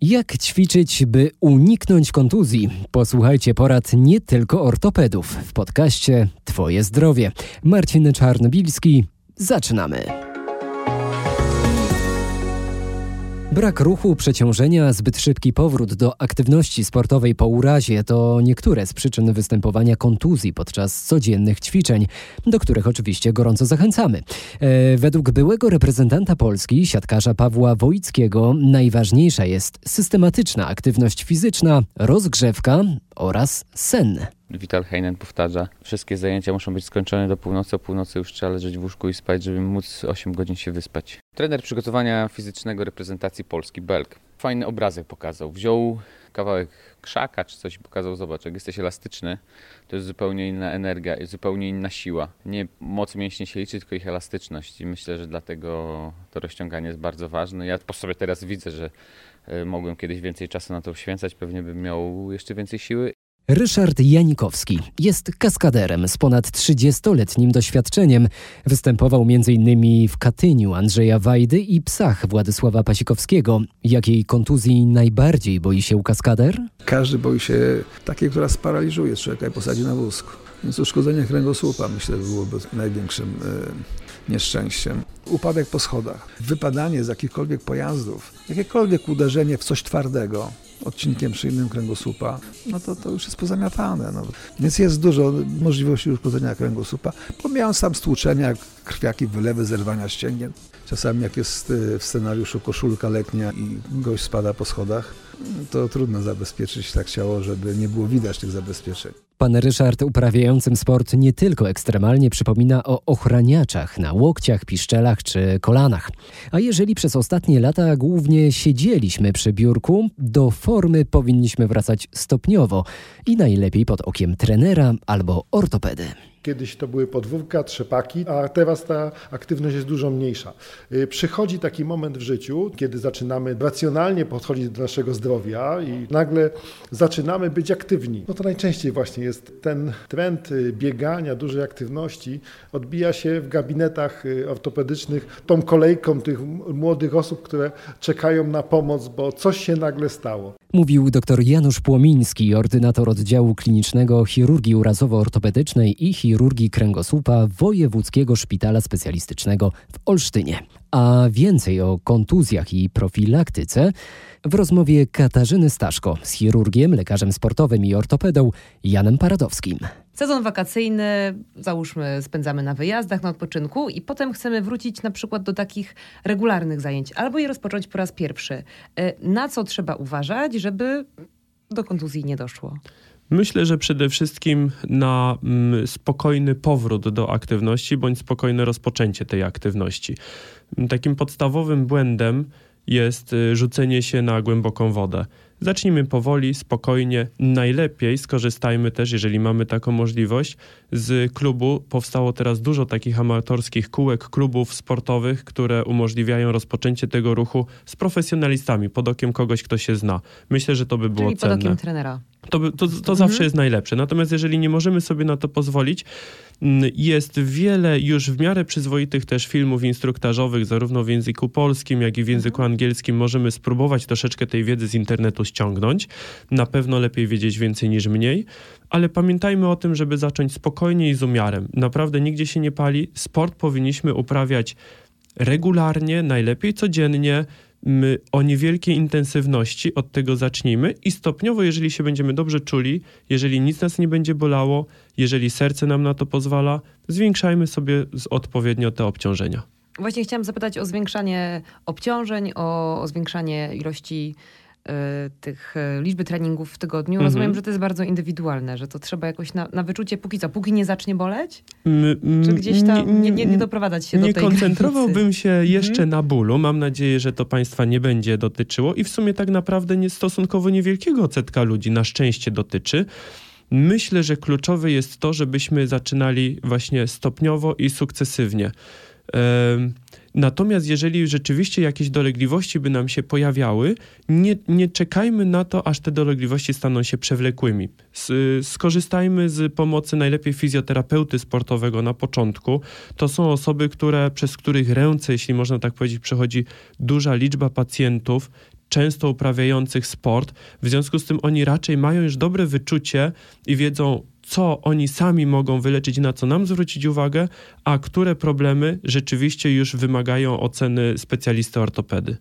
Jak ćwiczyć, by uniknąć kontuzji? Posłuchajcie porad nie tylko ortopedów w podcaście Twoje zdrowie. Marcin Czarnobilski, zaczynamy. Brak ruchu, przeciążenia, zbyt szybki powrót do aktywności sportowej po urazie to niektóre z przyczyn występowania kontuzji podczas codziennych ćwiczeń, do których oczywiście gorąco zachęcamy. E, według byłego reprezentanta Polski, siatkarza Pawła Wojickiego, najważniejsza jest systematyczna aktywność fizyczna, rozgrzewka oraz sen. Vital Heinen powtarza, wszystkie zajęcia muszą być skończone do północy, o północy już trzeba leżeć w łóżku i spać, żeby móc 8 godzin się wyspać. Trener przygotowania fizycznego reprezentacji Polski, Belk, fajny obrazek pokazał. Wziął kawałek krzaka czy coś i pokazał, zobacz, jak jesteś elastyczny, to jest zupełnie inna energia, zupełnie inna siła. Nie moc mięśni się liczy, tylko ich elastyczność i myślę, że dlatego to rozciąganie jest bardzo ważne. Ja po sobie teraz widzę, że mogłem kiedyś więcej czasu na to poświęcać, pewnie bym miał jeszcze więcej siły Ryszard Janikowski jest kaskaderem z ponad 30-letnim doświadczeniem. Występował m.in. w Katyniu Andrzeja Wajdy i Psach Władysława Pasikowskiego. Jakiej kontuzji najbardziej boi się kaskader? Każdy boi się takiej, która sparaliżuje człowieka i posadzi na wózku. Więc uszkodzenie kręgosłupa myślę byłoby największym y, nieszczęściem. Upadek po schodach, wypadanie z jakichkolwiek pojazdów, jakiekolwiek uderzenie w coś twardego, odcinkiem szyjnym kręgosłupa, no to, to już jest pozamiatane. No. Więc jest dużo możliwości uszkodzenia kręgosłupa, pomijając tam stłuczenia, krwiaki, wylewy, zerwania ścięgien. Czasami jak jest y, w scenariuszu koszulka letnia i gość spada po schodach, to trudno zabezpieczyć tak ciało, żeby nie było widać tych zabezpieczeń. Pan Ryszard uprawiającym sport nie tylko ekstremalnie przypomina o ochraniaczach na łokciach, piszczelach czy kolanach. A jeżeli przez ostatnie lata głównie siedzieliśmy przy biurku, do formy powinniśmy wracać stopniowo i najlepiej pod okiem trenera albo ortopedy. Kiedyś to były podwórka, trzepaki, a teraz ta aktywność jest dużo mniejsza. Y, przychodzi taki moment w życiu, kiedy zaczynamy racjonalnie podchodzić do naszego zdrowia i nagle zaczynamy być aktywni. No to najczęściej właśnie jest ten trend y, biegania, dużej aktywności, odbija się w gabinetach y, ortopedycznych tą kolejką tych młodych osób, które czekają na pomoc, bo coś się nagle stało. Mówił dr Janusz Płomiński, ordynator oddziału klinicznego chirurgii urazowo-ortopedycznej i chirurgii kręgosłupa Wojewódzkiego Szpitala Specjalistycznego w Olsztynie. A więcej o kontuzjach i profilaktyce w rozmowie Katarzyny Staszko z chirurgiem, lekarzem sportowym i ortopedą Janem Paradowskim. Sezon wakacyjny, załóżmy, spędzamy na wyjazdach, na odpoczynku i potem chcemy wrócić na przykład do takich regularnych zajęć albo je rozpocząć po raz pierwszy. E, na co trzeba uważać, żeby do kontuzji nie doszło? Myślę, że przede wszystkim na mm, spokojny powrót do aktywności bądź spokojne rozpoczęcie tej aktywności. Takim podstawowym błędem jest y, rzucenie się na głęboką wodę. Zacznijmy powoli, spokojnie. Najlepiej skorzystajmy też, jeżeli mamy taką możliwość, z klubu. Powstało teraz dużo takich amatorskich kółek, klubów sportowych, które umożliwiają rozpoczęcie tego ruchu z profesjonalistami, pod okiem kogoś, kto się zna. Myślę, że to by było Czyli cenne. pod okiem trenera. To, to, to mhm. zawsze jest najlepsze. Natomiast jeżeli nie możemy sobie na to pozwolić, mm, jest wiele już w miarę przyzwoitych też filmów instruktażowych, zarówno w języku polskim, jak i w języku mhm. angielskim. Możemy spróbować troszeczkę tej wiedzy z internetu ściągnąć. Na pewno lepiej wiedzieć więcej niż mniej, ale pamiętajmy o tym, żeby zacząć spokojnie i z umiarem. Naprawdę nigdzie się nie pali. Sport powinniśmy uprawiać regularnie, najlepiej codziennie, o niewielkiej intensywności od tego zacznijmy i stopniowo, jeżeli się będziemy dobrze czuli, jeżeli nic nas nie będzie bolało, jeżeli serce nam na to pozwala, zwiększajmy sobie odpowiednio te obciążenia. Właśnie chciałam zapytać o zwiększanie obciążeń, o, o zwiększanie ilości tych y, liczby treningów w tygodniu. Mhm. Rozumiem, że to jest bardzo indywidualne, że to trzeba jakoś na, na wyczucie póki co, póki nie zacznie boleć? Mm, Czy gdzieś tam nie, nie, nie doprowadzać się do tej Nie koncentrowałbym granicy? się jeszcze mhm. na bólu. Mam nadzieję, że to Państwa nie będzie dotyczyło i w sumie tak naprawdę nie, stosunkowo niewielkiego odsetka ludzi na szczęście dotyczy. Myślę, że kluczowe jest to, żebyśmy zaczynali właśnie stopniowo i sukcesywnie. Natomiast jeżeli rzeczywiście jakieś dolegliwości by nam się pojawiały, nie, nie czekajmy na to, aż te dolegliwości staną się przewlekłymi. Skorzystajmy z pomocy najlepiej fizjoterapeuty sportowego na początku. To są osoby, które, przez których ręce, jeśli można tak powiedzieć, przechodzi duża liczba pacjentów, często uprawiających sport. W związku z tym oni raczej mają już dobre wyczucie i wiedzą, co oni sami mogą wyleczyć, na co nam zwrócić uwagę, a które problemy rzeczywiście już wymagają oceny specjalisty ortopedy.